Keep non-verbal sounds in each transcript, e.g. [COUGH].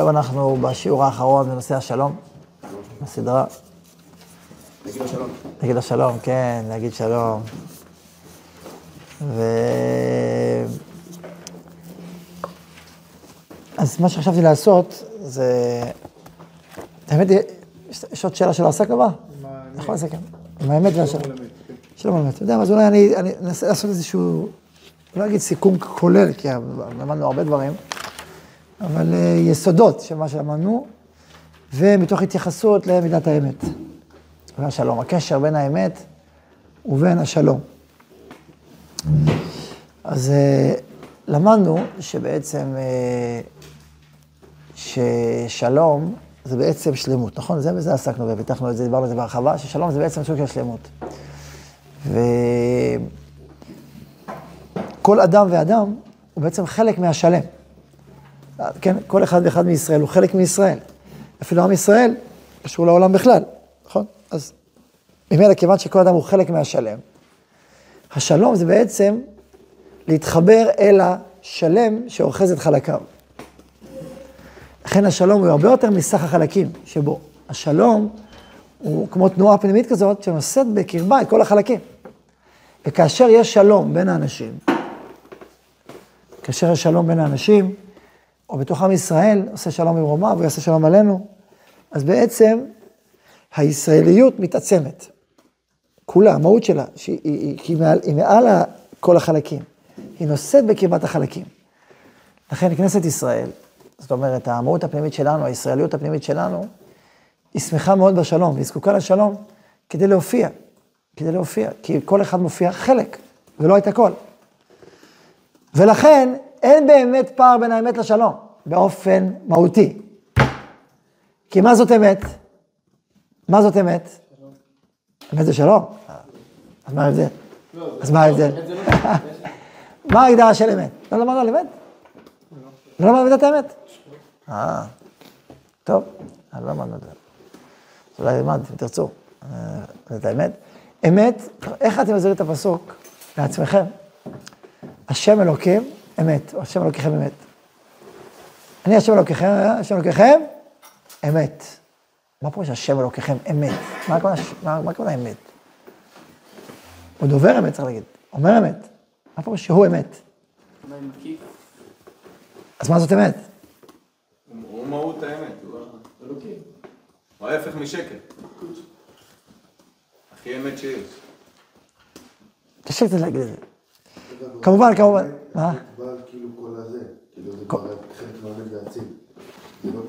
עכשיו אנחנו בשיעור האחרון בנושא השלום, בסדרה. נגיד לו שלום. להגיד לו שלום, כן, להגיד שלום. ו... אז מה שחשבתי לעשות זה... האמת, יש יש עוד שאלה שלא עסקנו בה? יכול לסכם. עם האמת והשלום. שלום האמת. אתה יודע, אז אולי אני אנסה לעשות איזשהו, לא אגיד סיכום כולל, כי למדנו הרבה דברים, אבל אה, יסודות של מה שלמדנו, ומתוך התייחסות למידת האמת. והשלום, הקשר בין האמת ובין השלום. אז אה, למדנו שבעצם, אה, ששלום זה בעצם שלמות, נכון? זה בזה עסקנו ופיתחנו את זה, דיברנו על זה בהרחבה, ששלום זה בעצם סוג של שלמות. וכל אדם ואדם הוא בעצם חלק מהשלם. כן, כל אחד ואחד מישראל הוא חלק מישראל. אפילו עם ישראל קשור לעולם בכלל, נכון? אז ממילא, כיוון שכל אדם הוא חלק מהשלם, השלום זה בעצם להתחבר אל השלם שאוחז את חלקיו. לכן השלום הוא הרבה יותר מסך החלקים שבו. השלום הוא כמו תנועה פנימית כזאת שנושאת בקרבה את כל החלקים. וכאשר יש שלום בין האנשים, כאשר יש שלום בין האנשים, או בתוך עם ישראל, עושה שלום עם רומה ויעשה שלום עלינו, אז בעצם הישראליות מתעצמת. כולה, המהות שלה, שהיא היא, היא, מעל, היא מעל כל החלקים. היא נושאת בקרבת החלקים. לכן כנסת ישראל, זאת אומרת, המהות הפנימית שלנו, הישראליות הפנימית שלנו, היא שמחה מאוד בשלום, והיא זקוקה לשלום כדי להופיע, כדי להופיע, כי כל אחד מופיע חלק, ולא את הכל. ולכן, אין באמת פער בין האמת לשלום, באופן מהותי. כי מה זאת אמת? מה זאת אמת? אמת זה שלום. אז מה ההבדל? אז מה ההבדל? [LAUGHS] מה ההגדרה של אמת? לא למדנו על אמת? לא למדנו מידת האמת? אה, טוב, אני לא למדנו את זה. אולי נלמד, אם תרצו, את האמת. אמת, איך אתם מסבירים את הפסוק לעצמכם? השם אלוקים אמת, או השם אלוקיכם אמת. אני השם אלוקיכם, השם אלוקיכם אמת. מה פירוש השם אלוקיכם אמת? מה הכוונה אמת? הוא דובר אמת, צריך להגיד. אומר אמת. מה פירוש שהוא אמת? אז מה זאת אמת? הוא מהות האמת, הוא. הוא ההפך משקר. הכי אמת שיש. קשה קצת להגיד את זה. כמובן, כמובן. מה? כאילו כאילו זה. זה לא.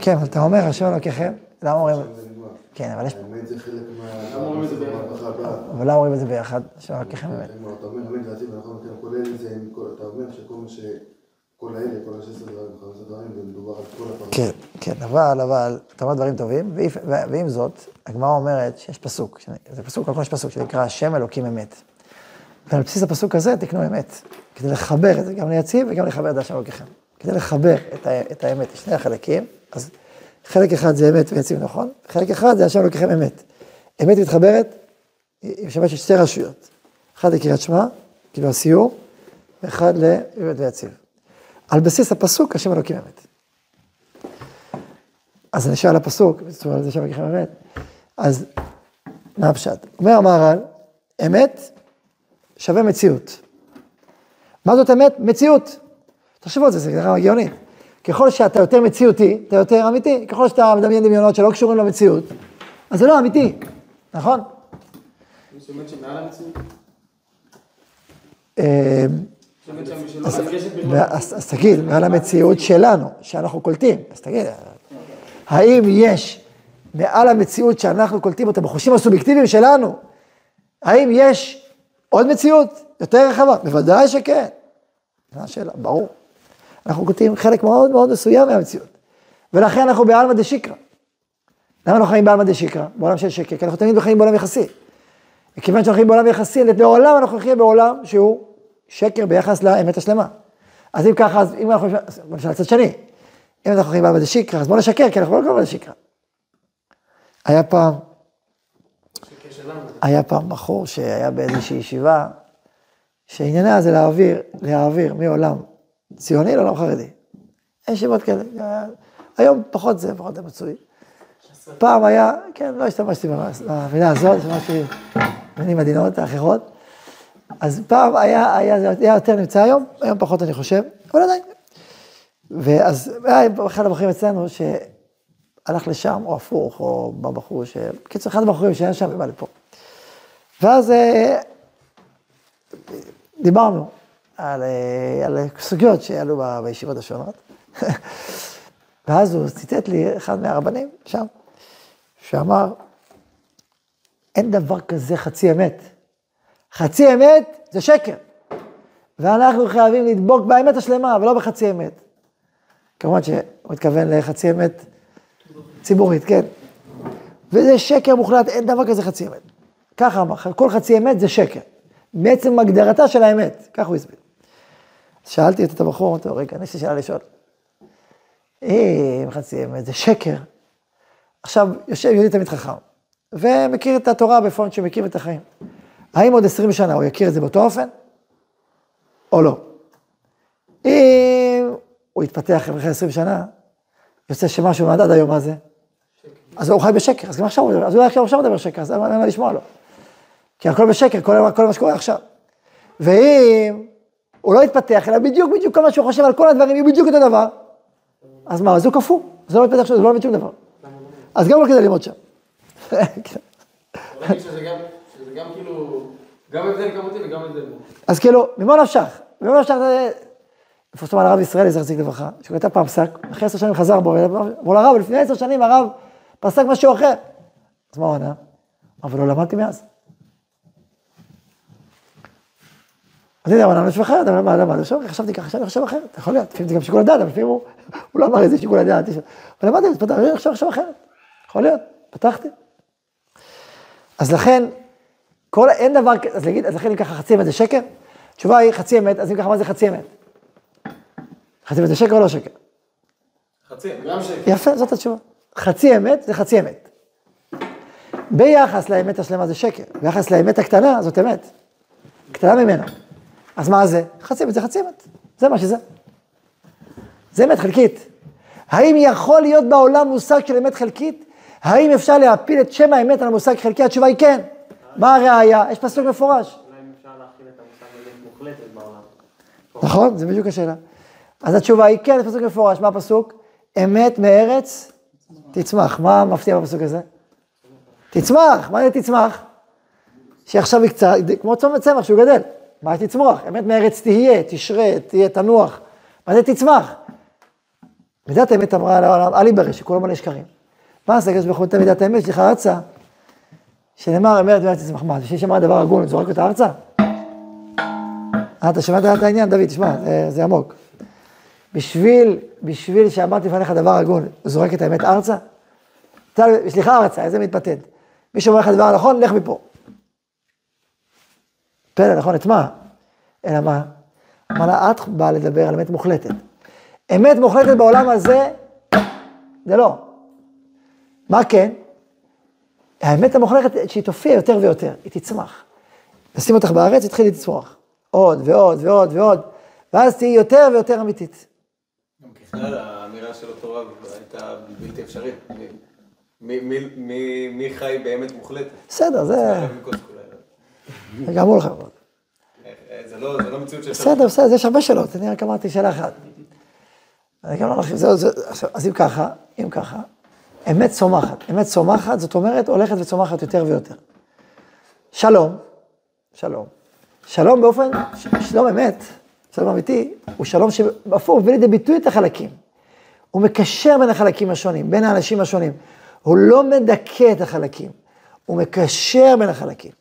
כן, אבל אתה אומר, השם אלוקיכם, למה אומרים? זה נגמר. כן, אבל יש... האמת זה חלק מה... למה אומרים את זה ביחד? אבל למה אומרים את זה ביחד? השם אלוקיכם אמת. כלומר, אתה אומר אמת להציל, נכון, כן, כל אלה זה, אתה אומר שכל מה ש... כל האלה, כל ה-16 דברים, 15 דברים, זה מדובר על כל הפרשה. כן, כן, אבל, אבל, אתה אומר דברים טובים, ועם זאת, הגמרא אומרת שיש פסוק, זה פסוק, קודם כל יש פסוק שנקרא השם אלוקים אמת. ועל בסיס הפסוק הזה תקנו אמת, כדי לחבר את זה גם ליציב וגם לחבר את השם אלוקיכם. כדי לחבר את, ה- את האמת לשני החלקים, אז חלק אחד זה אמת ויציב נכון, חלק אחד זה השם אלוקיכם אמת. אמת מתחברת, היא משמשת שתי רשויות. אחד לקריאת שמע, כאילו הסיור, ואחד לאמת ויציב. על בסיס הפסוק, השם אלוקים אמת. אז אני שואל הפסוק, בצורה על זה שם אלוקים אמת, אז מה הפשט? אומר המהר"ל, אמת שווה מציאות. מה זאת אמת? מציאות. תחשבו על זה, זה נראה הגיונית. ככל שאתה יותר מציאותי, אתה יותר אמיתי. ככל שאתה מדמיין דמיונות שלא קשורים למציאות, אז זה לא אמיתי, נכון? יש אמת שמעל המציאות? אה, יש אז תגיד, מעל המציאות שלנו, שאנחנו קולטים, אז תגיד, האם יש מעל המציאות שאנחנו קולטים אותה בחושים הסובייקטיביים שלנו, האם יש עוד מציאות יותר רחבה? בוודאי שכן. זו השאלה, ברור. אנחנו קולטים חלק מאוד מאוד מסוים מהמציאות. ולכן אנחנו בעלמא דשיקרא. למה אנחנו חיים בעלמא דשיקרא? בעולם של שקר, כי אנחנו תמיד חיים בעולם יחסי. וכיוון שאנחנו חיים בעולם יחסי, לעולם אנחנו נחיה בעולם שהוא שקר ביחס לאמת השלמה. אז אם ככה, אז אם אנחנו, בוא נשאל לצד שני, אם אנחנו חיים בעלמא דשיקרא, אז בוא נשקר, כי אנחנו לא בעלמא דשיקרא. היה פעם. היה פעם בחור שהיה באיזושהי ישיבה, שעניינה זה להעביר, להעביר מעולם ציוני לעולם חרדי. אין ישיבות כאלה. היום פחות זה, פחות זה מצוי. פעם היה, כן, לא השתמשתי במילה הזאת, השתמשתי במילים עדינות האחרות. אז פעם היה, היה, היה יותר נמצא היום, היום פחות אני חושב, אבל עדיין. ואז היה אחד הבחורים אצלנו שהלך לשם, או הפוך, או בבחור, ש... בקיצור, אחד הבחורים שהיה שם ובא לפה. ואז אה, דיברנו על, אה, על סוגיות שעלו בישיבות השונות. [LAUGHS] ואז הוא ציטט לי אחד מהרבנים שם, שאמר, אין דבר כזה חצי אמת. חצי אמת זה שקר. ואנחנו חייבים לדבוק באמת השלמה, ולא בחצי אמת. כמובן שהוא מתכוון לחצי אמת ציבורית, כן. וזה שקר מוחלט, אין דבר כזה חצי אמת. ככה אמר, כל חצי אמת זה שקר. מעצם הגדרתה של האמת, כך הוא הסביר. שאלתי את הבחור, אמרתי לו, רגע, יש לי שאלה לשאול. אם חצי אמת זה שקר. עכשיו, יושב יהודי תמיד חכם, ומכיר את התורה בפונט שמכיר את החיים. האם עוד עשרים שנה הוא יכיר את זה באותו אופן, או לא? אם הוא יתפתח אחרי עשרים שנה, יוצא שמשהו נולד עד היום מה זה, אז הוא חי בשקר, אז גם עכשיו הוא מדבר, אז אולי עכשיו מדבר שקר, אז אין מה לשמוע לו. כי הכל בשקר, כל, כל מה שקורה עכשיו. ואם הוא לא יתפתח, אלא בדיוק בדיוק כל מה שהוא חושב על כל הדברים יהיו בדיוק אותו דבר, אז מה, אז הוא קפוא, זה לא מתפתח, זה לא לומד שום דבר. אז גם לא כדאי ללמוד שם. [LAUGHS] שזה גם כאילו, גם הבדל כמותי וגם הבדל בו. אז כאילו, ממה נפשך? ממה נפשך זה... זאת אומרת הרב ישראל, יזרק זיק לברכה, שהוא כתב פעם פסק, אחרי עשר שנים חזר בו, אמרו לרב, לפני עשר שנים הרב פסק משהו אחר. אז מה הוא ענה? אבל לא למדתי מאז. אז הנה, הוא ענה משהו אחרת, אבל מה, למה, חשבתי ככה, אני חושב אחרת, יכול להיות, לפעמים זה גם שיקול הדעת, אבל לפעמים הוא לא אמר איזה שיקול הדעת, אבל פתחתי, אני חושב אחרת, יכול להיות, פתחתי. אז לכן, כל, אין דבר, אז להגיד, אז לכן אם ככה חצי אמת זה שקר? התשובה היא חצי אמת, אז אם ככה מה זה חצי אמת? חצי אמת זה שקר או לא שקר? חצי, גם שקר. יפה, זאת התשובה. חצי אמת זה חצי אמת. ביחס לאמת השלמה זה שקר, ביחס לאמת הקטנה זאת אמת. קטנה ממנה. אז מה זה? חצי אמת זה חצי אמת, זה מה שזה. זה אמת חלקית. האם יכול להיות בעולם מושג של אמת חלקית? האם אפשר להפיל את שם האמת על המושג חלקי? התשובה היא כן. מה הראיה? יש פסוק מפורש. נכון, זה בדיוק השאלה. אז התשובה היא כן, זה פסוק מפורש. מה הפסוק? אמת מארץ תצמח. מה מפתיע בפסוק הזה? תצמח, מה זה תצמח? שעכשיו היא קצת, כמו צומת צמח שהוא גדל. מה זה תצמוח? אמת מארץ תהיה, תשרה, תהיה, תנוח. מה זה תצמח? מידת האמת אמרה על העולם, אל יברש, שכולו מלא שקרים. מה עשה הקדוש ברוך הוא נותן מידת האמת, שליחה ארצה, שנאמר אמת מארץ תצמח. מה, בשביל שאמר דבר הגון, זורק אותה ארצה? אה, אתה שמעת את העניין, דוד, תשמע, זה, זה עמוק. בשביל, בשביל שאמרתי לפניך דבר הגון, זורק את האמת ארצה? סליחה ארצה, איזה מתפתד. מי שאומר לך דבר נכון, לך מפה. פלא, נכון, את מה? אלא מה? אמר לה, את באה לדבר על אמת מוחלטת. אמת מוחלטת בעולם הזה, זה לא. מה כן? האמת המוחלטת שהיא תופיע יותר ויותר, היא תצמח. נשים אותך בארץ, תתחיל לצמוח. עוד ועוד ועוד ועוד, ואז תהיי יותר ויותר אמיתית. גם ככלל, האמירה של אותו רב הייתה בלתי אפשרית. מי חי באמת מוחלטת? בסדר, זה... גם לך. זה לא זה לא מציאות של... בסדר, בסדר, יש הרבה שאלות, אני רק אמרתי שאלה אחת. לא הולך, אז אם ככה, אם ככה, אמת צומחת. אמת צומחת, זאת אומרת, הולכת וצומחת יותר ויותר. שלום, שלום. שלום באופן, שלום אמת, שלום אמיתי, הוא שלום שהפוך, מביא לידי ביטוי את החלקים. הוא מקשר בין החלקים השונים, בין האנשים השונים. הוא לא מדכא את החלקים, הוא מקשר בין החלקים.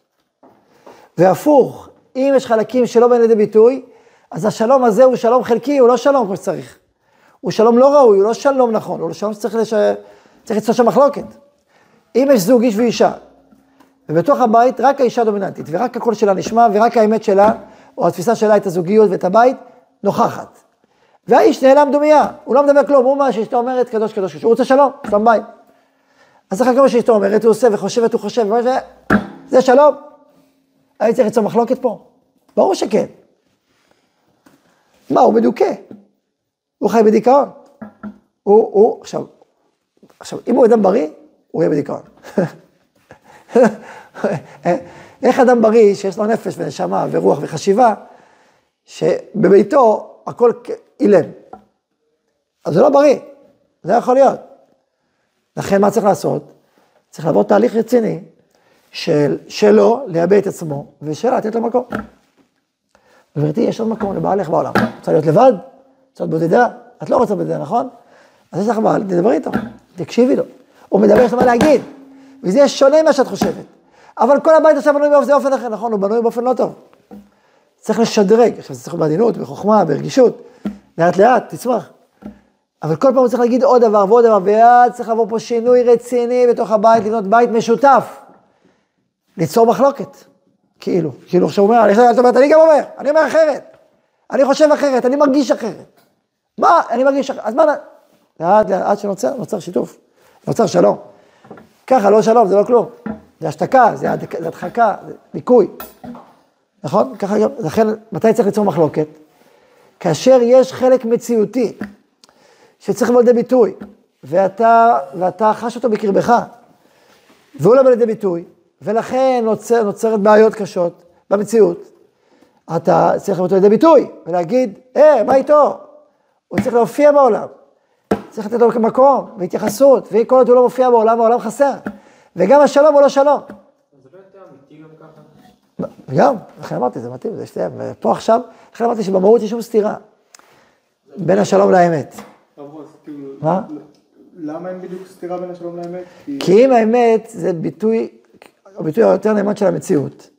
והפוך, אם יש חלקים שלא באים לידי ביטוי, אז השלום הזה הוא שלום חלקי, הוא לא שלום כמו שצריך. הוא שלום לא ראוי, הוא לא שלום נכון, הוא לא שלום שצריך לש... צריך ליצור שם מחלוקת. אם יש זוג איש ואישה, ובתוך הבית רק האישה דומיננטית, ורק הקול שלה נשמע, ורק האמת שלה, או התפיסה שלה את הזוגיות ואת הבית, נוכחת. והאיש נעלם דומייה, הוא לא מדבר כלום, הוא מה שאשתו אומרת, קדוש קדוש קדוש, הוא רוצה שלום, שלום בית. אז אחר כך מה שאשתו אומרת, הוא עושה וחושבת, הוא חושב, זה שלום. האם צריך ליצור מחלוקת פה? ברור שכן. מה, הוא מדוכא. הוא חי בדיכאון. הוא, הוא, עכשיו, עכשיו, אם הוא אדם בריא, הוא יהיה בדיכאון. [LAUGHS] איך אדם בריא, שיש לו נפש ונשמה ורוח וחשיבה, שבביתו הכל אילם. אז זה לא בריא, זה יכול להיות. לכן מה צריך לעשות? צריך לעבור תהליך רציני של, שלו לייבא את עצמו, ושלה לתת לו מקום. גברתי, יש עוד מקום לבעלך בעולם. רוצה להיות לבד? רוצה להיות בודדה? את לא רוצה בודדה, נכון? אז יש לך בעל, תדברי איתו, תקשיבי לו. הוא מדבר, יש מה להגיד. וזה יהיה שונה ממה שאת חושבת. אבל כל הבית עכשיו בנוי באופן אחר, נכון? הוא בנוי באופן לא טוב. צריך לשדרג, עכשיו זה צריך בעדינות, בחוכמה, ברגישות, לאט לאט, תצמח. אבל כל פעם הוא צריך להגיד עוד דבר ועוד דבר, ואז צריך לעבור פה שינוי רציני בתוך הבית, לבנות בית משותף. ליצור מחלוקת, כאילו. כאילו עכשיו הוא אומר, עכשיו אומרת, אני גם אומר, אני אומר אחרת. אני חושב אחרת, אני מרגיש אחרת. מה, אני מרגיש אחרת, אז מה, לאט עד שנוצר, נוצר שיתוף, נוצר שלום. ככה, לא שלום, זה לא כלום. זה השתקה, זה הדחקה, זה ניקוי. נכון? ככה גם, לכן, מתי צריך ליצור מחלוקת? כאשר יש חלק מציאותי שצריך לבוא לידי ביטוי, ואתה, ואתה חש אותו בקרבך, והוא לא בא לידי ביטוי, ולכן נוצר, נוצרת בעיות קשות במציאות. אתה צריך לבוא לידי ביטוי, ולהגיד, אה, מה איתו? הוא צריך להופיע בעולם. צריך לתת לו מקום והתייחסות, וכל עוד הוא לא מופיע בעולם, העולם חסר. וגם השלום הוא לא שלום. לא גם לכן אמרתי, זה מתאים, זה שתיהם. ופה עכשיו, לכן אמרתי שבמהות יש שום סתירה. בין השלום לאמת. כאילו, מה? למה אין בדיוק סתירה בין השלום לאמת? כי אם האמת זה ביטוי, הביטוי היותר נאמן של המציאות,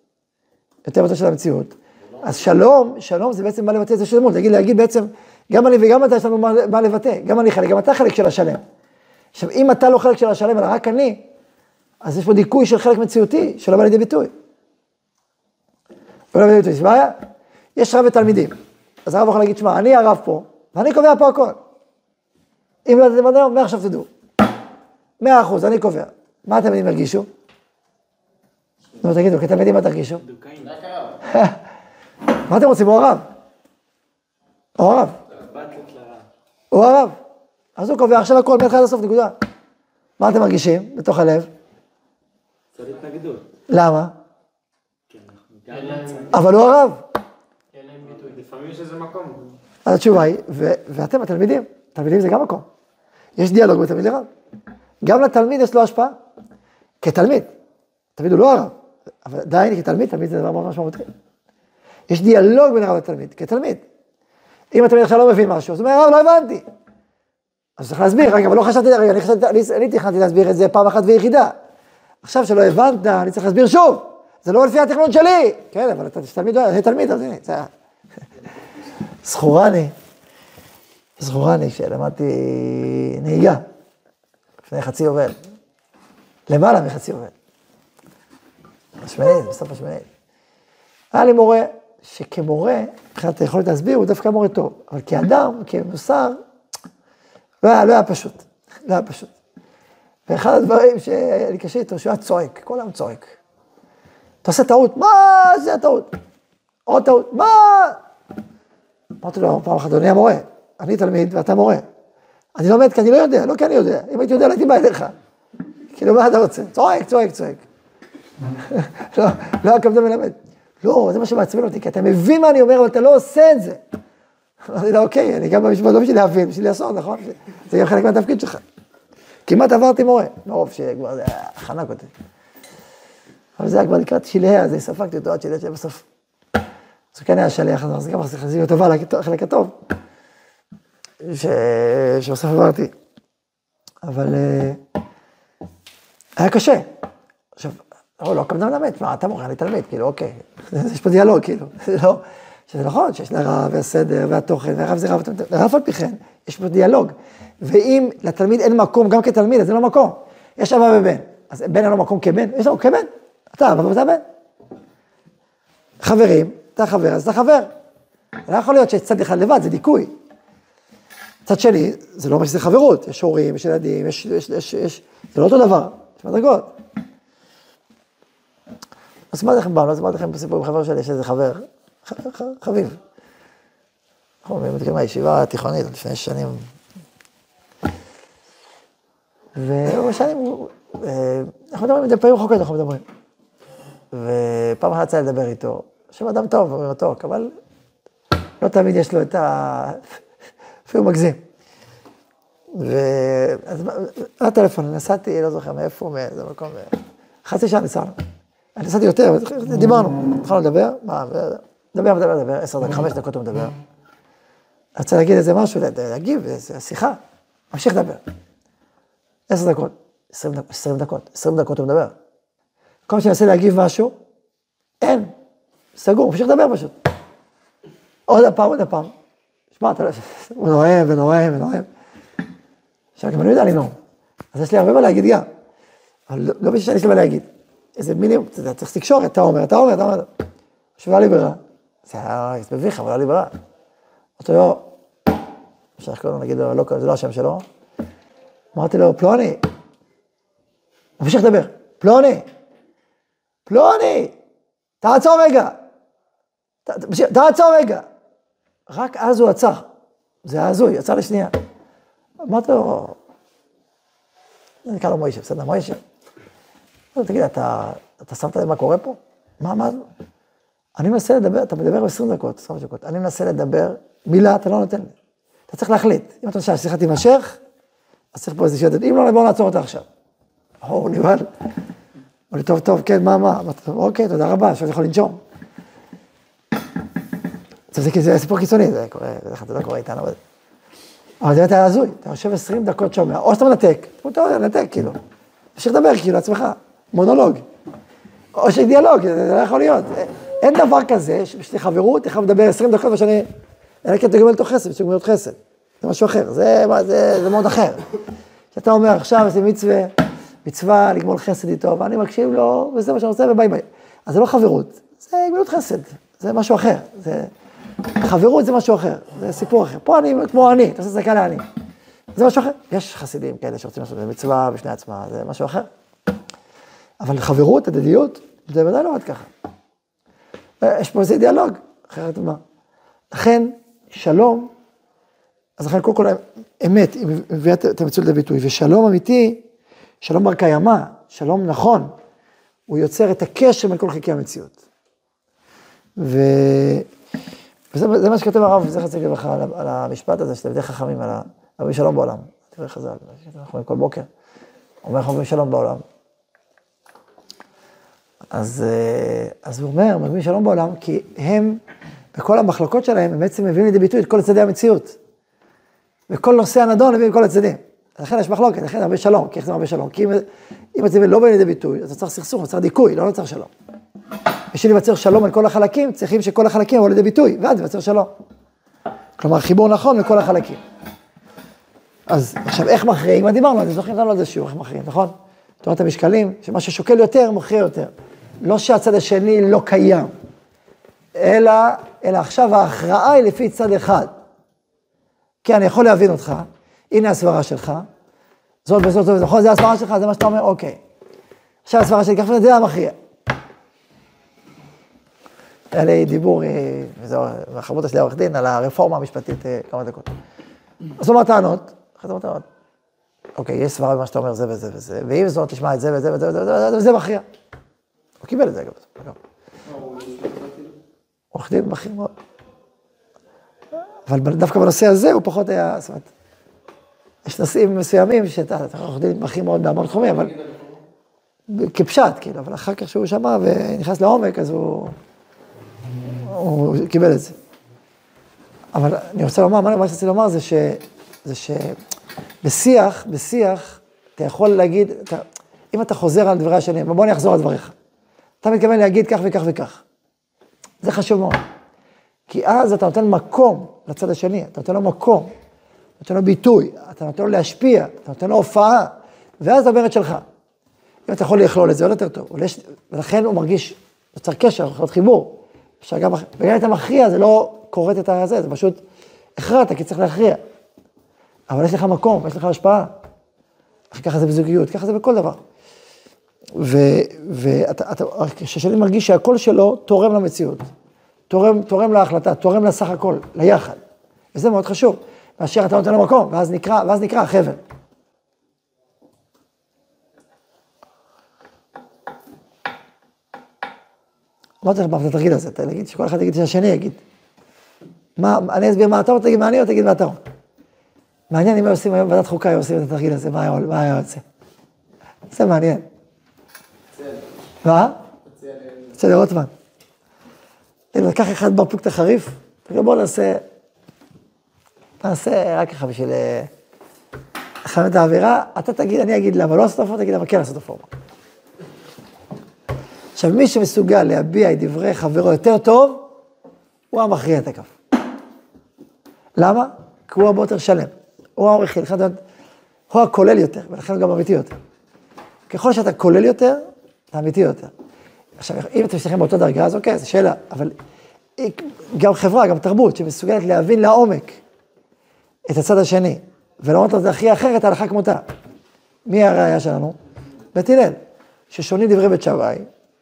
יותר ביטוי של המציאות, אז שלום, שלום זה בעצם מה לבטא את זה שלמות, להגיד, להגיד בעצם, גם אני וגם אתה יש לנו מה, מה לבטא, גם אני חלק, גם אתה חלק של השלם. עכשיו, אם אתה לא חלק של השלם, אלא רק אני, אז יש פה דיכוי של חלק מציאותי, שלא בא לידי ביטוי. לא בא לידי ביטוי, יש בעיה? יש רב ותלמידים, אז הרב יכול להגיד, שמע, אני הרב פה, ואני קובע פה הכל. אם לא תדעתם עד היום, מעכשיו תדעו. מאה אחוז, אני קובע. מה התלמידים ירגישו? נו, תגידו, כתלמידים מה תרגישו? [LAUGHS] מה אתם רוצים? הוא הרב. הוא הרב. הוא הרב. אז הוא קובע עכשיו הכל מהתחלה עד הסוף, נקודה. מה אתם מרגישים בתוך הלב? למה? כן. אבל הוא הרב. לפעמים יש איזה מקום. אז התשובה היא, ואתם התלמידים, תלמידים זה גם מקום. יש דיאלוג בין תלמיד לרב. גם לתלמיד יש לו השפעה, כתלמיד. תלמיד הוא לא הרב, אבל עדיין כתלמיד, תלמיד זה דבר מאוד משמעותי. יש דיאלוג בין הרב לתלמיד, כתלמיד. אם התלמיד עכשיו לא מבין משהו, אז הוא אומר, הרב, לא הבנתי. אז צריך להסביר, רגע, אבל לא חשבתי, רגע, אני חשבתי, אני, אני תכננתי להסביר את זה פעם אחת ויחידה. עכשיו שלא הבנת, אני צריך להסביר שוב. זה לא לפי התכנון שלי. כן, אבל אתה תלמיד, אני תלמיד, אז הנה, זה... [LAUGHS] זכורני, זכורני, כשלמדתי נהיגה, לפני חצי יובל, למעלה מחצי יובל. השמינית, בסוף השמינית. היה לי מורה, שכמורה, מבחינת היכולת להסביר, הוא דווקא מורה טוב, אבל כאדם, כמוסר, לא היה, לא היה פשוט, לא היה פשוט. ואחד הדברים שהיה לי קשה איתו, שהוא היה צועק, כל היום צועק. אתה עושה טעות, מה זה הטעות? עוד טעות, מה? אמרתי לו פעם אחת, אדוני המורה, אני תלמיד ואתה מורה. אני לומד כי אני לא יודע, לא כי אני יודע. אם הייתי יודע, לא הייתי בא אליך. כאילו, מה אתה רוצה? צועק, צועק, צועק. [LAUGHS] לא, לא הקפדן מלמד. לא, זה מה שמעצבן אותי, כי אתה מבין מה אני אומר, אבל אתה לא עושה את זה. אמרתי לו, אוקיי, אני גם במשפט לא בשביל להבין, בשביל לעשות, נכון? זה גם חלק מהתפקיד שלך. כמעט עברתי מורה, מרוב שכבר זה היה חנק אותי. אבל זה היה כבר לקראת שלהי, אז ספגתי אותו עד שלהי בסוף. אז הוא כן היה שליח, אז זה גם חזיר טובה לחלק הטוב. שבסוף עברתי. אבל אה, היה קשה. עכשיו, לא, לא קפדן מלמד, מה, אתה מורה, אני תלמיד, כאילו, אוקיי. [LAUGHS] יש פה דיאלוג, כאילו. [LAUGHS] לא, שזה נכון שיש לרב והסדר והתוכן, והרב זה רב, ואף על פי כן, יש פה דיאלוג. ואם לתלמיד אין מקום, גם כתלמיד, אז אין לו מקום. יש אבא ובן. אז בן אין לו מקום כבן? יש לו כבן. אתה אבא ואתה בן. חברים, אתה חבר, אז אתה חבר. לא יכול להיות שיש צד אחד לבד, זה דיכוי. צד שני, זה לא אומר שזה חברות, יש הורים, יש ילדים, יש, יש, יש, יש, זה לא אותו דבר, יש מדרגות. אז סיפרתי לכם פעם, לא סיפרתי לכם סיפור עם חבר שלי, יש איזה חבר, חביב. אנחנו מתקיימים מהישיבה התיכונית לפני שנים והוא שנים, הוא- אה, אנחנו מדברים מדי פעמים רחוקות, אנחנו מדברים. ופעם אחת יצא לדבר איתו, שהוא אדם טוב, הוא מתוק, אבל לא תמיד יש לו את ה... [LAUGHS] אפילו מגזים. ואז היה טלפון, נסעתי, לא זוכר מאיפה, מאיזה מקום, חצי שעה נסענו. אני נסעתי יותר, דיברנו, התחלנו לדבר, מה, מדבר, מדבר, מדבר, עשר דקות, חמש דקות הוא מדבר. רצה להגיד איזה משהו, להגיב, שיחה, ממשיך לדבר. עשר דקות, עשרים דקות, עשרים דקות, הוא מדבר. כל מנסה להגיב משהו, אין, סגור, ממשיך לדבר פשוט. עוד הפעם, עוד הפעם. שמע, אתה לא... הוא נואם ונואם ונואם. עכשיו, גם אני יודע לנאום. אז יש לי הרבה מה להגיד גם. אבל לא- לא בשביל שיש לי מה להגיד. איזה מינימום, אתה יודע, צריך תקשורת, אתה אומר, אתה אומר, אתה אומר. עכשיו, היה לי ברירה. זה היה מביך, אבל היה לי ברירה. אמרתי לו, אפשר לקרוא לו, נגיד לו, לא, זה לא השם שלו. אמרתי לו, פלוני, הוא ממשיך לדבר, פלוני, פלוני, תעצור רגע, תעצור רגע. רק אז הוא עצר, זה היה הזוי, עצר לשנייה. אמרתי לו, נקרא לו מוישה, בסדר, מוישה. לו, תגיד, אתה, אתה שמת לב מה קורה פה? מה, מה? אני מנסה לדבר, אתה מדבר 20 דקות, 20 דקות, אני מנסה לדבר, מילה אתה לא נותן לי. אתה צריך להחליט. אם אתה רוצה שהשיחה תימשך, אז צריך פה איזושהי עדות. אם לא, בואו נעצור אותה עכשיו. הוא נבהל. אמר לי, טוב, טוב, כן, מה, מה? אמרתי אוקיי, תודה רבה, עכשיו אני יכול לנשום. זה, זה סיפור קיצוני, זה קורה, זה לא קורה איתנו, אבל... זה באמת היה הזוי, אתה יושב 20 דקות שומע, או שאתה מנתק, אתה נתק, כאילו. תמשיך לדבר, כאילו, לעצמך, מונולוג. או שדיאלוג, זה זה לא יכול להיות. אין דבר כזה, שיש לי חברות, איך מדבר 20 דקות ושאני... אלא כי אתה גומל אותו חסד, יש גמילות חסד. זה משהו אחר, זה, זה, זה מאוד אחר. כשאתה אומר, עכשיו איזה מצווה, מצווה לגמול חסד איתו, ואני מקשיב לו, וזה מה שאני רוצה, וביי ביי. אז זה לא חברות, זה גמילות חסד, זה משהו אחר. זה... חברות זה משהו אחר, זה סיפור אחר. פה אני כמו אני, אתה עושה צדקה לעני. זה משהו אחר. יש חסידים כאלה שרוצים לעשות מצווה בפני עצמה, זה משהו אחר. אבל חברות, הדדיות, זה ודאי לא עד ככה. יש פה איזה דיאלוג, אחרת מה? לכן, שלום, אז לכן קודם כל אמת, היא מביאה את המציאות לביטוי, ושלום אמיתי, שלום בר קיימא, שלום נכון, הוא יוצר את הקשר בין כל חלקי המציאות. ו... וזה זה מה שכתב הרב זכר צדיק לברכה על, על המשפט הזה, של תלמידי חכמים, על הרבי שלום בעולם, דברי חז"ל, אנחנו כל בוקר, אומר אומרים שלום בעולם. אז, אה, אז הוא אומר, מביאים שלום בעולם, כי הם, בכל המחלוקות שלהם, הם בעצם מביאים לידי ביטוי את כל צדדי המציאות. וכל נושא הנדון מביאים כל הצדדים. לכן יש מחלוקת, לכן הרבה שלום, כי איך זה הרבה שלום? כי אם, אם הצדדים לא באים לידי ביטוי, אז צריך סכסוך, צריך דיכוי, לא צריך שלום. בשביל להיווצר שלום על כל החלקים, צריכים שכל החלקים יבואו לידי ביטוי, ואז ייווצר שלום. כלומר, חיבור נכון לכל החלקים. אז עכשיו, איך מכריעים? מה דיברנו? אתם זוכרים לנו על זה שיעור, איך מכריעים, נכון? תורת המשקלים, שמה ששוקל יותר, מכריע יותר. לא שהצד השני לא קיים, אלא, אלא עכשיו ההכרעה היא לפי צד אחד. כי אני יכול להבין אותך, הנה הסברה שלך, זאת וזאת וזאת, נכון? זה הסברה שלך, זה מה שאתה אומר, אוקיי. עכשיו הסברה שלי, ככה זה המכריע. היה לי דיבור, אה, וזהו, שלי העורך דין, על הרפורמה המשפטית אה, כמה דקות. אז הוא אמר טענות, אחרי זה אמר טענות. אוקיי, יש סברה במה שאתה אומר זה וזה וזה, ועם זאת תשמע את זה וזה וזה וזה, וזה מכריע. הוא קיבל את זה אגב. עורך דין בכיר מאוד. אבל דווקא בנושא הזה הוא פחות היה, זאת אומרת, יש נושאים מסוימים שאתה אתה עורך דין בכיר מאוד בהמון תחומים, אבל כפשט, כאילו, אבל אחר כך שהוא שמע ונכנס לעומק, אז הוא, הוא קיבל את זה. אבל אני רוצה לומר, מה שרציתי לומר זה ש... זה שבשיח, בשיח, אתה יכול להגיד, אתה, אם אתה חוזר על דברי השני, בוא אני אחזור על דבריך. אתה מתכוון להגיד כך וכך וכך. זה חשוב מאוד. כי אז אתה נותן מקום לצד השני, אתה נותן לו מקום, אתה נותן לו ביטוי, אתה נותן לו להשפיע, אתה נותן לו הופעה, ואז את שלך. אם אתה יכול לכלול את זה, עוד יותר טוב. יש, ולכן הוא מרגיש, נוצר קשר, יכול להיות חיבור. אפשר גם, וגם אם אתה מכריע, זה לא כורת את הזה, זה פשוט הכרעת, כי צריך להכריע. אבל יש לך מקום, יש לך השפעה. ככה זה בזוגיות, ככה זה בכל דבר. וכששאני מרגיש שהקול שלו תורם למציאות, תורם, תורם להחלטה, תורם לסך הכל, ליחד. וזה מאוד חשוב. מאשר אתה נותן לו מקום, ואז נקרא, ואז נקרא החבל. לא צריך פעם את התרגיל הזה, תגיד שכל אחד יגיד שהשני יגיד. מה, אני אסביר מה אתה רוצה, תגיד מה אני רוצה, תגיד מה אתה רוצה. מעניין אם היו עושים היום ועדת חוקה, היו עושים את התרגיל הזה, מה היה יוצא? זה מעניין. מה? בסדר, רוטמן. אם לקח אחד ברפוק את החריף, תגיד בוא נעשה, נעשה רק ככה בשביל אה, לכוון את האווירה, אתה תגיד, אני אגיד למה לא לעשות רפורמה, תגיד למה כן לעשות רפורמה. עכשיו, מי שמסוגל להביע את דברי חברו יותר טוב, הוא המכריע את הכף. למה? כי הוא הרבה יותר שלם. הוא העורך הוא הכולל יותר, ולכן הוא גם אמיתי יותר. ככל שאתה כולל יותר, אתה אמיתי יותר. עכשיו, אם אתם מסתכלים באותה דרגה, אז אוקיי, זו שאלה, אבל גם חברה, גם תרבות, שמסוגלת להבין לעומק את הצד השני, ולומר לו, זה הכי אחרת, הלכה כמותה. מי הראייה שלנו? בית הלל, ששונים דברי בית שמאי,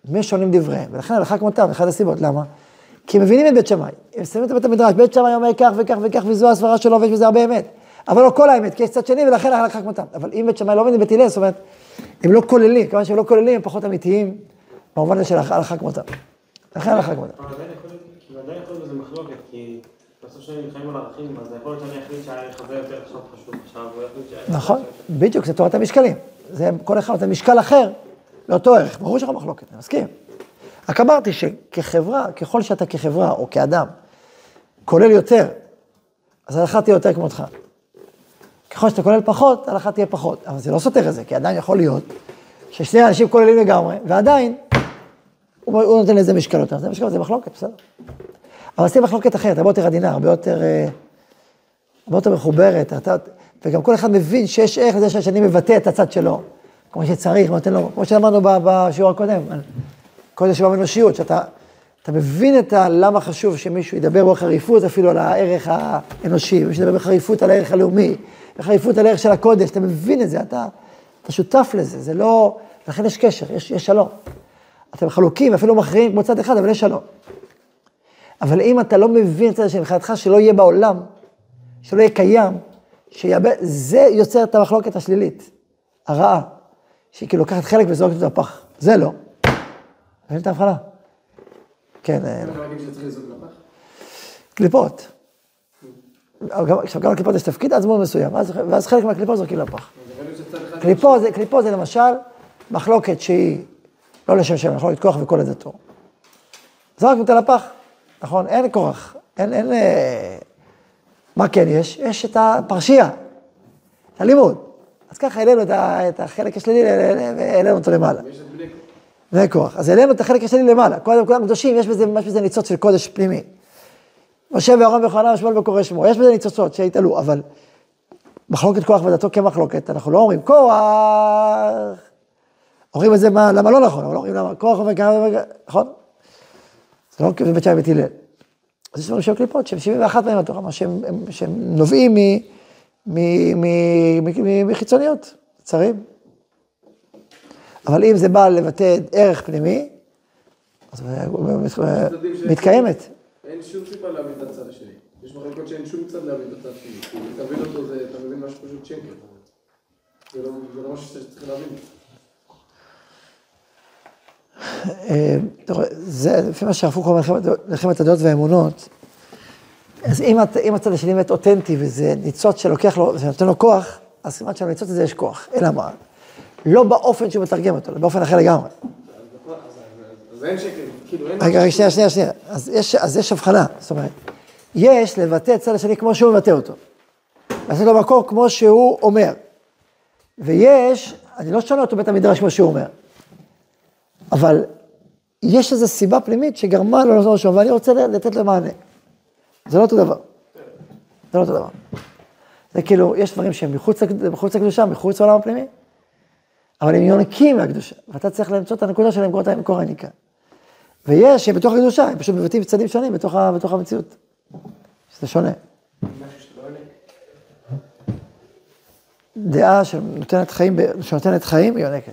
מי שונים דבריהם, ולכן הלכה כמותם, אחת הסיבות, למה? כי הם מבינים את בית שמאי, הם שמים את בית המדרש, בית שמאי אומר כך וכך וכך, וזו הסברה שלו, ויש בזה הרבה אמת. אבל לא כל האמת, כי יש צד שני, ולכן הלכה כמותם. אבל אם בית שמאי לא מבין בית הלל, זאת אומרת, הם לא כוללים, כיוון שהם לא כוללים, הם פחות אמיתיים, במובן הזה של הלכה כמותם. לכן הלכה כמותם. אבל עדיין יכול להיות, בזה מחלוקת, כי בסוף שאני נלחמים על ערכים, אז יכול להיות שאני אחליט שהערך הזה יותר עכשיו חשוב עכשיו, הוא יחליט שהערך... נכון, בדיוק, זה תורת המשקלים. זה כל אחד נותן משקל אחר לאותו ערך. ברור שיש לך מחלוקת, אני מסכים. רק אמרתי שכחברה, ככל שאתה כחברה או כאדם כולל יותר, אז ההלכה תהיה יותר כמותך. ככל שאתה כולל פחות, ההלכה תהיה פחות. אבל זה לא סותר את זה, כי עדיין יכול להיות ששני אנשים כוללים לגמרי, ועדיין הוא, הוא נותן לזה משקל יותר. זה משקל, זה מחלוקת, בסדר. אבל זה מחלוקת אחרת, הרבה יותר עדינה, הרבה יותר, אה, הרבה יותר מחוברת. אתה, וגם כל אחד מבין שיש ערך לזה שהשני מבטא את הצד שלו, כמו שצריך, ונותן לו, כמו שלמדנו בשיעור הקודם, על כל זה שבא באנושיות, שאתה אתה מבין את ה, למה חשוב שמישהו ידבר בחריפות אפילו על הערך האנושי, ומישהו ידבר בחריפות על הערך הלאומי, בחריפות על הערך של הקודש, אתה מבין את זה, אתה, אתה שותף לזה, זה לא, לכן יש קשר, יש, יש שלום. אתם חלוקים, אפילו מכריעים כמו צד אחד, אבל יש שלום. אבל אם אתה לא מבין את זה שמבחינתך שלא יהיה בעולם, שלא יהיה קיים, שיאבד, זה יוצר את המחלוקת השלילית, הרעה, שהיא כאילו לוקחת חלק וזורקת את הפח. זה לא. מבין את ההבחנה? כן. אה, אתה יכול להגיד שצריך לזרוק לפח? קליפות. גם- עכשיו, גם לקליפות יש תפקיד עד זמן מסוים, ואז, חלק מהקליפות זורקים לפח. יכול להיות. קליפות זה, למשל מחלוקת שהיא לא לשם שם, מחלוקת כוח וכל עדתו. זרקנו אותה לפח, נכון? אין כורח, אין, אין... אה, מה כן יש? יש את הפרשייה, את הלימוד. אז ככה העלינו את, החלק השלילי והעלינו אותו למעלה. יש את כוח. זה כוח. אז העלינו את החלק השני למעלה. קודם כולם קדושים, יש בזה, יש בזה ניצוץ של קודש פנימי. משה ואהרון ויוחנן ושמואל וקורא שמו, יש בזה ניצוצות שהתעלו, אבל מחלוקת כוח ודתו כמחלוקת, אנחנו לא אומרים כוח. אומרים את זה מה, למה לא נכון, אבל לא אומרים למה כוח אומר כמה, נכון? זה לא בבית שמאי בית הלל. אז יש דברים שהם קליפות, שהם 71 מהם בתורה, מה שהם, הם- שהם נובעים מחיצוניות, צרים. אבל אם זה בא לבטא ערך פנימי, אז מתקיימת. אין שום סיבה להבין את הצד השני. יש מחלקות שאין שום צד להבין את הצד השני. כאילו, תבין אותו, זה, אתה מבין משהו פשוט שקר. זה לא, לא משהו שצריך להבין. אה, זה לפי מה קוק אומר, מלחמת- הדעות והאמונות, אז אם, אם הצד השני באמת אותנטי וזה ניצוץ שלוקח לו, שנותן לו כוח, אז סימן שלניצוץ הזה יש כוח. אלא מה? לא באופן שהוא מתרגם אותו, אלא באופן אחר לגמרי. אז אין שקר, כאילו אין... רגע, רגע, שנייה, שנייה, שנייה. אז יש, אז יש הבחנה, זאת אומרת, יש לבטא את הצד השני כמו שהוא מבטא אותו. לתת לו מקום כמו שהוא אומר. ויש, אני לא שונה אותו בית המדרש כמו שהוא אומר, אבל יש איזו סיבה פנימית שגרמה לו לעשות משהו, ואני רוצה לתת לו מענה. זה לא אותו דבר. זה לא אותו דבר. זה כאילו, יש דברים שהם מחוץ לקדושה, מחוץ לעולם הפנימי, אבל הם יונקים מהקדושה, ואתה צריך למצוא את הנקודה שלהם, מקור- מקור היניקה. ויש שהם בתוך הקדושה, הם פשוט מבטאים צדדים שונים בתוך, בתוך המציאות. שזה שונה. דעה שנותנת חיים, שנותנת חיים, היא יונקת.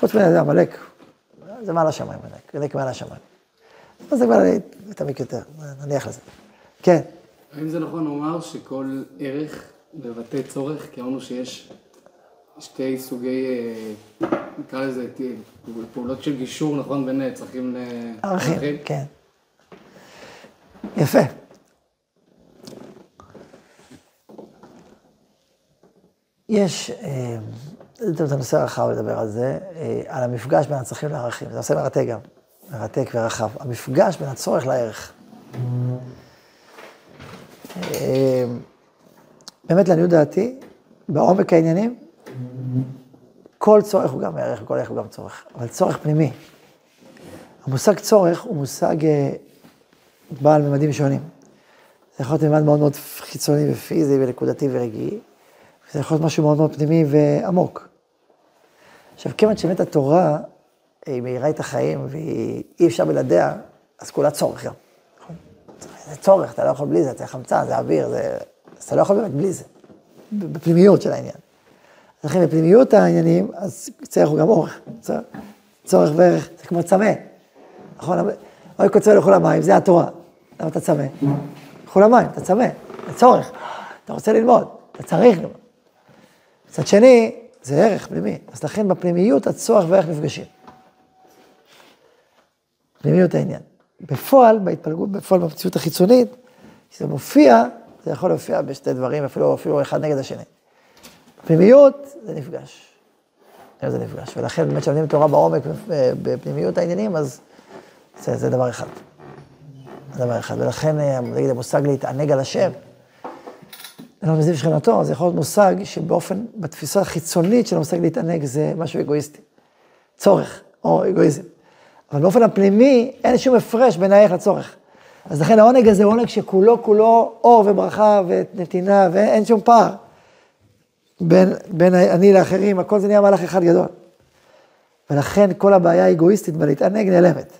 חוץ מזה, עמלק, זה מעל השמיים, יונק, יונק מעל השמיים. אז זה כבר נתעמק יותר, נניח לזה. כן, האם זה נכון לומר שכל ערך מבטא צורך, כי אמרנו שיש שתי סוגי, אה, נקרא לזה, פעולות של גישור, נכון, בין אה, צרכים ערכים, לערכים. כן. יפה. יש, אה, זה נושא רחב לדבר על זה, אה, על המפגש בין הצרכים לערכים. זה נושא מרתק גם, מרתק ורחב. המפגש בין הצורך לערך. אה, באמת, לעניות דעתי, בעומק העניינים, כל צורך הוא גם ערך וכל ערך הוא גם צורך, אבל צורך פנימי. המושג צורך הוא מושג אה, בעל ממדים שונים. זה יכול להיות ממד מאוד מאוד חיצוני ופיזי ונקודתי ורגעי, וזה יכול להיות משהו מאוד מאוד פנימי ועמוק. עכשיו, כיוון שבאמת התורה, היא מאירה את החיים ואי אפשר בלעדיה, אז כולה צורך גם. נכון? זה צורך, אתה לא יכול בלי זה, זה חמצן, זה אוויר, זה... אז אתה לא יכול באמת בלי זה, בפנימיות של העניין. לכן בפנימיות העניינים, אז צורך הוא גם אורך. צורך, וערך, זה כמו צמא. נכון? אוי קוצר לכו למים, זה התורה. למה אתה צמא? לכו למים, אתה צמא, זה צורך. אתה רוצה ללמוד, אתה צריך ללמוד. מצד שני, זה ערך פנימי. אז לכן בפנימיות הצורך וערך נפגשים. פנימיות העניין. בפועל, בהתפלגות, בפועל במציאות החיצונית, כשזה מופיע, זה יכול להופיע בשתי דברים, אפילו, אפילו אחד נגד השני. פנימיות, זה נפגש. זה נפגש. ולכן באמת כשלומדים תורה בעומק, אה, בפנימיות העניינים, אז זה, זה דבר אחד. זה דבר אחד. ולכן, אה, נגיד, המושג להתענג על השם, אלון מזיו שכנתו, זה יכול להיות מושג שבאופן, בתפיסה החיצונית של המושג להתענג, זה משהו אגואיסטי. צורך, או אגואיזם. אבל באופן הפנימי, אין שום הפרש בין הערך לצורך. אז לכן העונג הזה הוא עונג שכולו כולו אור וברכה ונתינה, ואין שום פער. בין, בין אני לאחרים, הכל זה נהיה מהלך אחד גדול. ולכן כל הבעיה האגואיסטית בלהתענג נעלמת.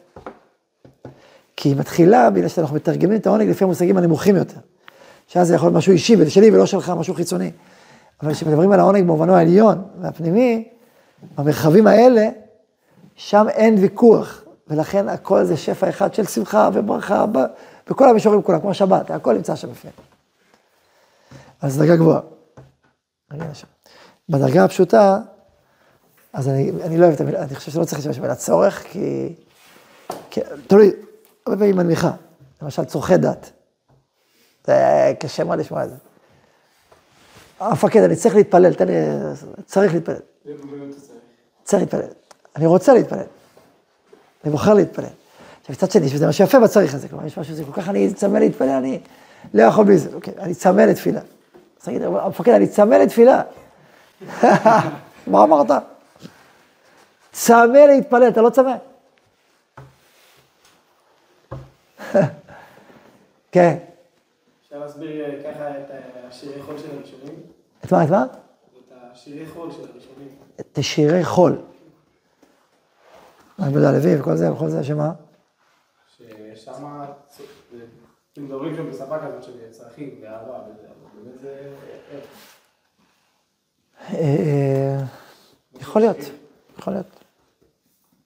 כי היא מתחילה בגלל שאנחנו מתרגמים את העונג לפי המושגים הנמוכים יותר. שאז זה יכול להיות משהו אישי ושלי ולא שלך, משהו חיצוני. אבל כשמדברים על העונג במובנו העליון והפנימי, במרחבים האלה, שם אין ויכוח. ולכן הכל זה שפע אחד של שמחה וברכה, בכל המישורים כולם, כמו שבת, הכל נמצא שם בפנים. אז דרגה גבוהה. רגע, שם. בדרגה הפשוטה, אז אני, אני לא אוהב את המילה, אני חושב שלא צריך להשתמש במילה צורך, כי... כי תלוי, הרבה פעמים מנמיכה. למשל, צורכי דת. זה קשה מאוד לשמוע את זה. המפקד, אני צריך להתפלל, תן לי, צריך להתפלל. צריך להתפלל. אני רוצה להתפלל. אני בוחר להתפלל. עכשיו, מצד שני, שזה מה שיפה בצריך הזה, כלומר, יש משהו שזה כל כך, אני צמא להתפלל, אני לא יכול בלי זה, אוקיי, אני צמא לתפילה. אז תגיד, המפקד, אני צמא לתפילה. [LAUGHS] מה אמרת? צמא להתפלל, אתה לא צמא. [LAUGHS] כן. אפשר להסביר אה, ככה את השירי חול של הראשונים? את מה, את מה? את השירי חול של הראשונים. את שירי חול. יהודה הלוי וכל זה, וכל זה, שמה? ששם, אתם מדברים שם בשפה כזאת של צרכים ואהבה וזה, אבל באמת זה... אה, יכול להיות, יכול להיות.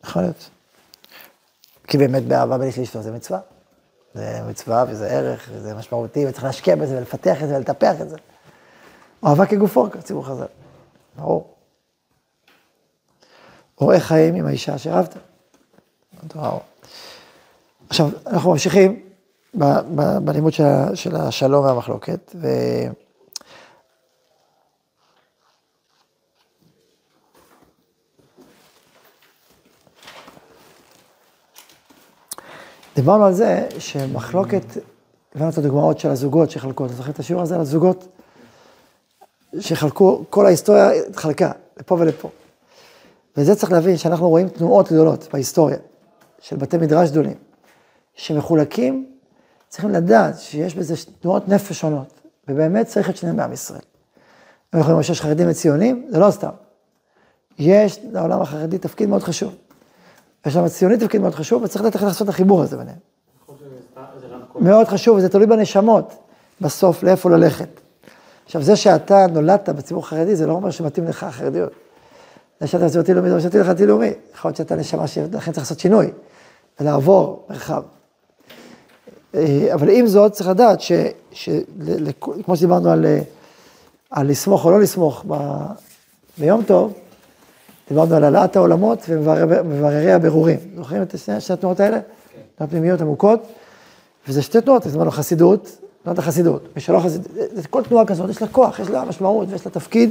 יכול להיות. כי באמת באהבה בין איש לאשתו זה מצווה. זה מצווה וזה ערך וזה משמעותי וצריך להשקיע בזה ולפתח את זה ולטפח את זה. אהבה כגופו, כציבור חז"ל. ברור. רואה חיים עם האישה אשר אהבת. עכשיו, אנחנו ממשיכים בלימוד של, של השלום והמחלוקת, ו... דיברנו על זה שמחלוקת, הבאנו את הדוגמאות של הזוגות שחלקו, אתם זוכרים את השיעור הזה על הזוגות? שחלקו, כל ההיסטוריה התחלקה, לפה ולפה. וזה צריך להבין שאנחנו רואים תנועות גדולות בהיסטוריה, של בתי מדרש גדולים, שמחולקים, צריכים לדעת שיש בזה תנועות נפש שונות, ובאמת צריך את שניהם בעם ישראל. אנחנו יכולים לומר שיש חרדים וציונים, זה לא סתם. יש לעולם החרדי תפקיד מאוד חשוב. יש לעם הציוני תפקיד מאוד חשוב, וצריך לדעת איך לעשות את החיבור הזה ביניהם. מאוד חשוב, וזה תלוי בנשמות, בסוף, לאיפה ללכת. עכשיו, זה שאתה נולדת בציבור חרדי, זה לא אומר שמתאים לך החרדיות. זה שאתה בציבור לאומי, זה לא שמתאים לך דתי לאומי. יכול להיות שאתה נשמה שלכן צריך לעשות שינוי, ולעבור מרחב. אה, אבל עם זאת, צריך לדעת ש... כמו שדיברנו על, אה, על לסמוך או לא לסמוך ב... ביום טוב, דיברנו על העלאת העולמות ומבררי הבירורים. זוכרים את שני, התנועות האלה? תנועות פנימיות עמוקות, וזה שתי תנועות, הזמנו חסידות, תנועת החסידות. מי שלא חסידות, כל תנועה כזאת, יש לה כוח, יש לה משמעות ויש לה תפקיד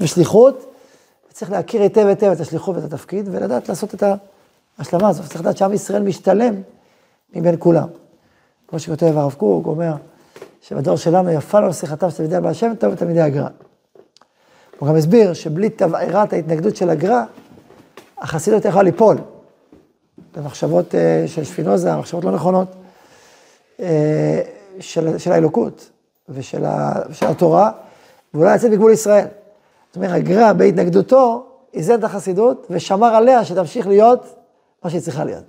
ושליחות. צריך להכיר היטב היטב את השליחות ואת התפקיד, ולדעת לעשות את ההשלמה הזאת. צריך לדעת שעם ישראל משתלם מבין כולם. כמו שכותב הרב קוק, אומר, שבדור שלנו יפה לו שיחתם של תלמידי הבעל שם טוב ותלמידי הגר"א. הוא גם הסביר שבלי תבערת ההתנגדות של הגר"א, החסידות יכולה ליפול. במחשבות אה, של שפינוזה, מחשבות לא נכונות, אה, של, של האלוקות ושל, ה, ושל התורה, ואולי לצאת בגבול ישראל. זאת אומרת, הגר"א בהתנגדותו איזן את החסידות ושמר עליה שתמשיך להיות מה שהיא צריכה להיות.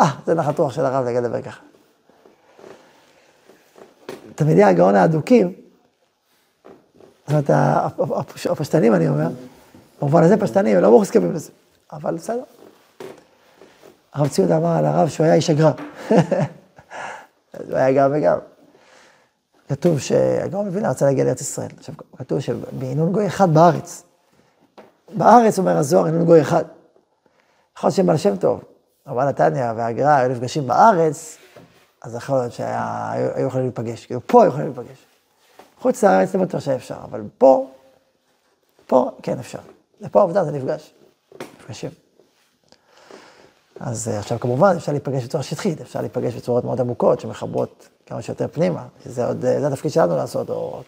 אה, זה נחת רוח של הרב לדבר ככה. תלמידי הגאון האדוקים, זאת אומרת, הפשטנים אני אומר, במובן הזה פשטנים, הם לא מוסכמים לזה, אבל בסדר. הרב ציודה אמר על הרב שהוא היה איש הגר"א. [LAUGHS] הוא היה גם וגם. כתוב שהגאון מווילנה רצה להגיע לארץ ישראל. עכשיו, כתוב שבעינון גוי אחד בארץ. בארץ, אומר הזוהר, עינון גוי אחד. יכול להיות שבעל שם טוב, רבן נתניה והגר"א היו נפגשים בארץ, אז יכול להיות שהיו יכולים להיפגש. כאילו, פה יכולים להיפגש. חוץ לארץ לא בטוח שאפשר, אבל פה, פה כן אפשר. ופה עובדה, זה נפגש. נפגשים. אז אה, עכשיו כמובן אפשר להיפגש בצורה שטחית, אפשר להיפגש בצורות מאוד עמוקות שמחברות כמה שיותר פנימה, שזה עוד, אה, זה התפקיד שלנו לעשות, או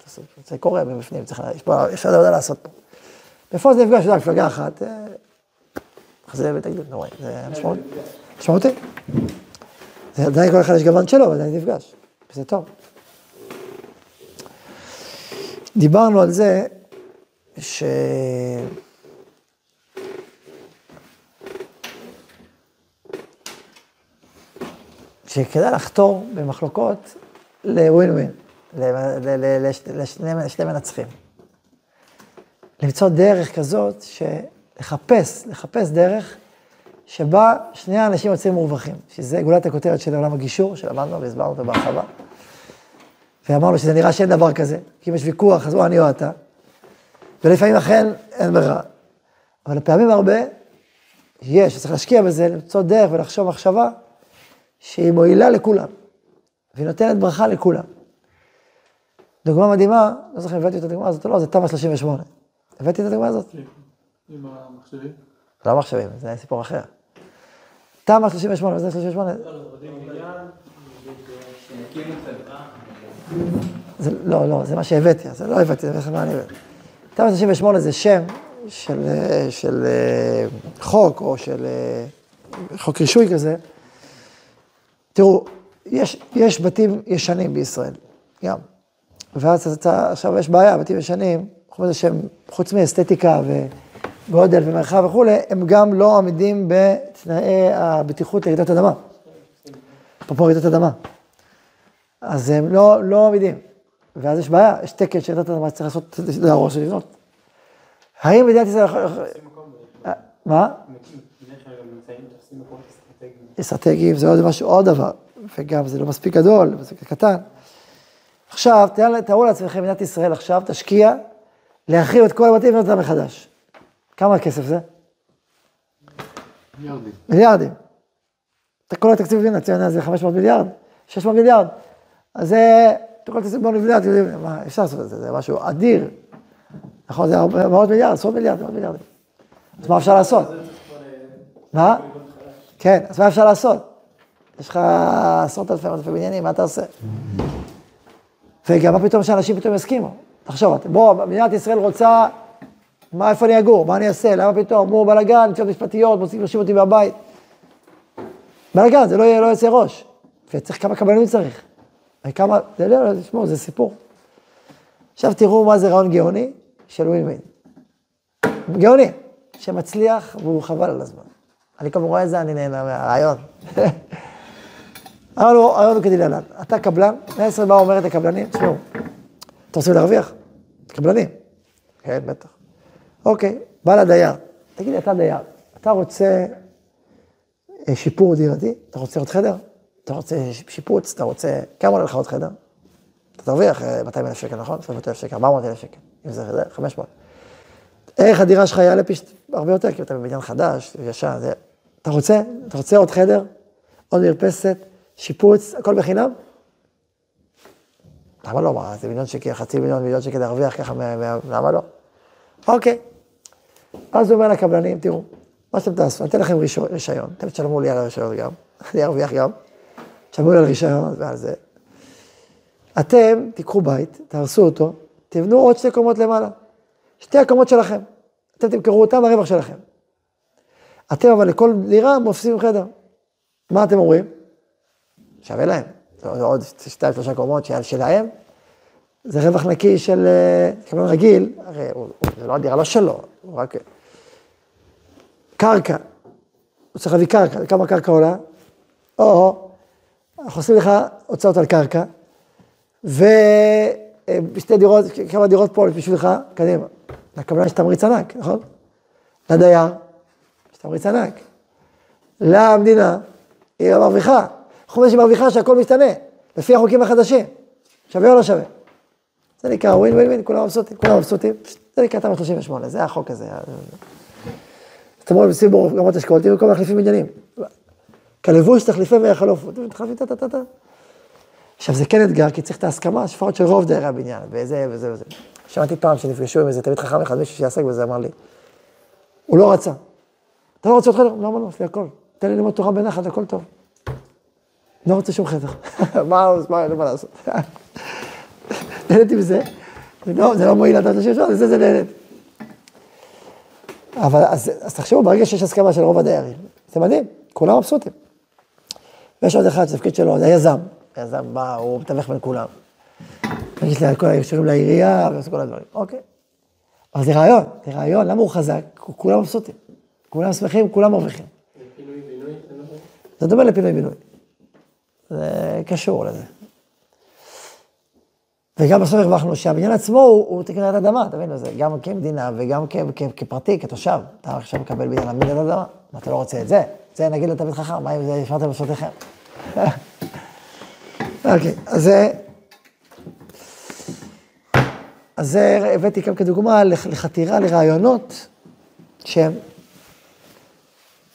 זה קורה מבפנים, צריך, יש פה, עוד עבודה לעשות פה. איפה זה נפגש, אתה מפלגה אחת, אה, זה בהתאגדות נוראי, זה משמעות, משמעותי. עדיין כל אחד יש גוון שלו, עדיין נפגש, וזה טוב. דיברנו על זה ש... שכדאי לחתור במחלוקות לווין ווין, לשני מנצחים. למצוא דרך כזאת, לחפש, לחפש דרך שבה שני האנשים יוצאים מורווחים, שזה גולת הכותרת של עולם הגישור, שלמדנו והסברנו אותו בהרחבה. ואמרנו שזה נראה שאין דבר כזה, כי אם יש ויכוח, אז או אני או אתה. ולפעמים אכן אין ברירה. אבל פעמים הרבה יש, צריך להשקיע בזה, למצוא דרך ולחשוב מחשבה שהיא מועילה לכולם, והיא נותנת ברכה לכולם. דוגמה מדהימה, לא זוכר אם הבאתי את הדוגמה הזאת או לא, זה תמ"א 38. הבאתי את הדוגמה הזאת? עם המחשבים? לא המחשבים, זה סיפור אחר. תמ"א 38, מה זה 38? זה, לא, לא, זה מה שהבאתי, זה לא הבאתי, זה מה אני הבאתי. תמ"א 38 זה שם של, של אה, חוק, או של אה, חוק רישוי כזה, תראו, יש, יש בתים ישנים בישראל, גם. ואז אתה, עכשיו יש בעיה, בתים ישנים, חוץ שהם, חוץ מאסתטיקה וגודל ומרחב וכולי, הם גם לא עמידים בתנאי הבטיחות לרעידות אדמה. אפרופו רעידות אדמה. אז הם לא, לא עמידים. ואז יש בעיה, יש תקן של רעידות אדמה שצריך לעשות, להרוס ולבנות. האם מדינת ישראל... מה? אסטרטגיים זה עוד משהו, עוד דבר, וגם זה לא מספיק גדול, זה קטן. עכשיו, תארו לעצמכם, מדינת ישראל עכשיו תשקיע להרחיב את כל הבתים ולבנות אותם מחדש. כמה כסף זה? מיליארדים. מיליארדים. כל התקציב במדינה זה 500 מיליארד, 600 מיליארד. אז זה, כל התקציב באוניברסיטה, אתם יודעים, מה, אפשר לעשות את זה, זה משהו אדיר. נכון, זה מאות מיליארד, עשרות מיליארד, מאות מיליארדים. אז מה אפשר לעשות? מה? כן, אז מה אפשר לעשות? יש לך עשרות אלפי אלפי בניינים, מה אתה עושה? וגם מה פתאום שאנשים פתאום יסכימו? תחשוב, בוא, מדינת ישראל רוצה, מה, איפה אני אגור? מה אני אעשה? למה פתאום? מו, בלאגן, תשובות משפטיות, מוצאים להושיב אותי מהבית. בלאגן, זה לא, לא יוצא ראש. וצריך כמה קבלנים צריך. וכמה, זה לא, תשמעו, זה סיפור. עכשיו תראו מה זה רעיון גאוני של ווין ווין. גאוני, שמצליח והוא חבל על הזמן. אני כבר רואה את זה, אני נהנה מהרעיון. [LAUGHS] הרעיון הוא כדלהלן, אתה קבלן, 120 באה אומרת לקבלנים, תשמעו, אתם רוצים להרוויח? קבלנים. כן, בטח. אוקיי, בא לדייר, תגיד לי, אתה דייר, אתה רוצה אה, שיפור דירתי? אתה רוצה עוד חדר? אתה רוצה שיפוץ? אתה רוצה... כמה עולה לך עוד חדר? אתה תרוויח 200 אה, אלף שקל, נכון? 300 אלף שקל, 400 אלף שקל, אם זה 500. ערך הדירה שלך יעלה פי הרבה יותר, כי אתה בבניין חדש, ישן, זה... אתה רוצה? אתה רוצה עוד חדר? עוד מרפסת? שיפוץ? הכל בחינם? למה לא? מה, זה מיליון שקל, חצי מיליון, מיליון שקל להרוויח ככה, מה- מה- למה לא? אוקיי. אז הוא אומר לקבלנים, תראו, מה שאתם תעשו, אני אתן לכם רישיון, אתם תשלמו לי על הרישיון גם, [LAUGHS] אני ארוויח גם, תשלמו לי על רישיון ועל זה. אתם תיקחו בית, תהרסו אותו, תבנו עוד שתי קומות למעלה. שתי הקומות שלכם. אתם תמכרו אותם, הרווח שלכם. אתם אבל לכל דירה מופסים חדר. מה אתם אומרים? שווה להם. זה עוד- עוד שתיים, שלושה קומות של- שלהם. זה רווח נקי של אה, קבלן רגיל, הרי זה לא הדירה לא שלו, הוא רק... קרקע. הוא צריך להביא קרקע, כמה קרקע עולה? או, אנחנו עושים לך הוצאות על קרקע, ושתי דירות, כמה דירות פה בשבילך, קדימה. לקבלן יש תמריץ ענק, נכון? לדייר יש תמריץ ענק. למדינה, היא מרוויחה. חומש היא מרוויחה שהכל משתנה, לפי החוקים החדשים. שווה או לא שווה? זה נקרא ווין ווין ווין, כולם מבסוטים, כולם מבסוטים. זה נקרא תמ"א 38, זה החוק הזה. אתם רואים, סיבור רמות אשכול, תראו כל מחליפים בניינים. כלבוש תחליפי ויחלופו, מתחלפים טה-טה-טה. עכשיו, זה כן אתגר, כי צריך את ההסכמה, לפחות של רוב דיירי הבניין, וזה וזה וזה. שמעתי פעם שנפגשו עם איזה תלמיד חכם אחד, מישהו שיעסק בזה, אמר לי, הוא לא רצה. אתה לא רוצה חדר? למה לא? יש לי הכל. תן לי ללמוד תורה בנחת, הכל טוב. לא רוצה שום חדר. [LAUGHS] מה, מה, אין מה לעשות. נהניתי מזה. לא, זה לא מועיל לדעת לשם, זה זה נהנית. אבל אז, אז תחשבו, ברגע שיש הסכמה של רוב הדיירים, זה מדהים, כולם מבסוטים. ויש עוד אחד שהתפקיד שלו, זה היזם. היזם בא, הוא מתווך בין כולם. יש לי כל הקשורים לעירייה, ועושה כל הדברים. אוקיי. אבל זה רעיון, זה רעיון, למה הוא חזק? כולם מבסוטים. כולם שמחים, כולם מרוויחים. זה נכון? זה דומה לפינוי-בינוי. זה קשור לזה. וגם בסוף הרווחנו שהבניין עצמו הוא, הוא תקנת אדמה, אתה מבין? זה גם כמדינה וגם כ, כ, כפרטי, כתושב. אתה עכשיו מקבל בניין בניין אדמה, מה, אתה לא רוצה את זה? זה נגיד לתלמיד חכם, מה אם זה השמעתם בשפתיכם? [LAUGHS] אוקיי, אז. אז זה הבאתי כאן כדוגמה לח- לחתירה לרעיונות שהם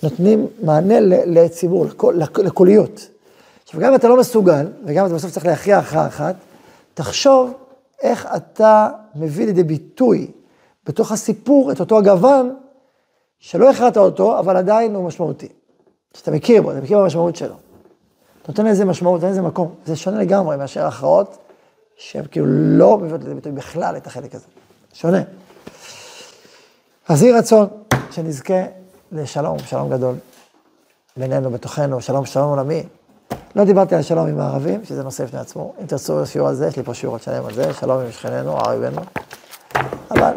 נותנים מענה לציבור, לקוליות. עכשיו, גם אם אתה לא מסוגל, וגם אם אתה בסוף צריך להכריע הכרעה אחת, תחשוב איך אתה מביא לידי ביטוי בתוך הסיפור את אותו הגוון, שלא הכרעת אותו, אבל עדיין הוא משמעותי. שאתה מכיר בו, אתה מכיר במשמעות שלו. אתה נותן לזה משמעות, נותן לזה מקום. זה שונה לגמרי מאשר הכרעות שהן כאילו לא מביאות לידי ביטוי בכלל את החלק הזה. שונה. אז יהי רצון שנזכה לשלום, שלום גדול בינינו, בתוכנו, שלום, שלום עולמי. לא דיברתי על שלום עם הערבים, שזה נושא בפני עצמו. אם תרצו שיעור על זה, יש לי פה שיעור שלם על זה, שלום עם שכנינו, ערבינו. אבל,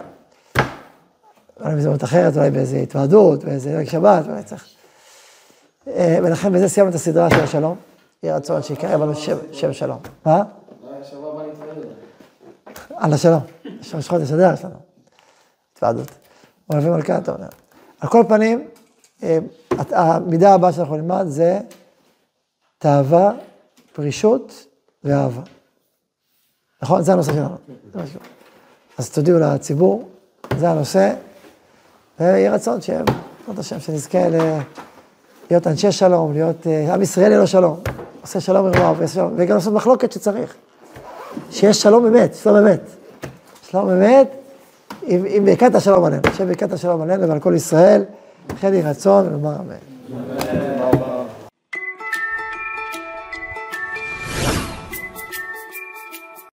אולי בהזדמנות אחרת, אולי באיזו התוועדות, באיזה ליל שבת, אולי צריך. אה, ולכן בזה סיימנו את הסדרה של השלום. יהי רצון שיקרא בנו שם, שלום. מה? שבוע הבא נתראה. על השלום. ראש חודש אדר יש לנו. התוועדות. אוהבים מלכה, טוב. נראה. על כל פנים, אה, המידה הבאה שאנחנו נלמד זה תאווה, פרישות ואהבה. נכון? זה הנושא שלנו. אז תודיעו לציבור, זה הנושא, ויהי רצון שהם, בעזרת השם, שנזכה להיות אנשי שלום, להיות, אה, עם ישראל לו שלום. עושה שלום שלום, וגם לעשות מחלוקת שצריך. שיש שלום אמת, שלום אמת. שלום אמת, עם, ברכת השלום עלינו. השם ברכת השלום עלינו ועל כל ישראל, וכן יהי רצון ונאמר אמן.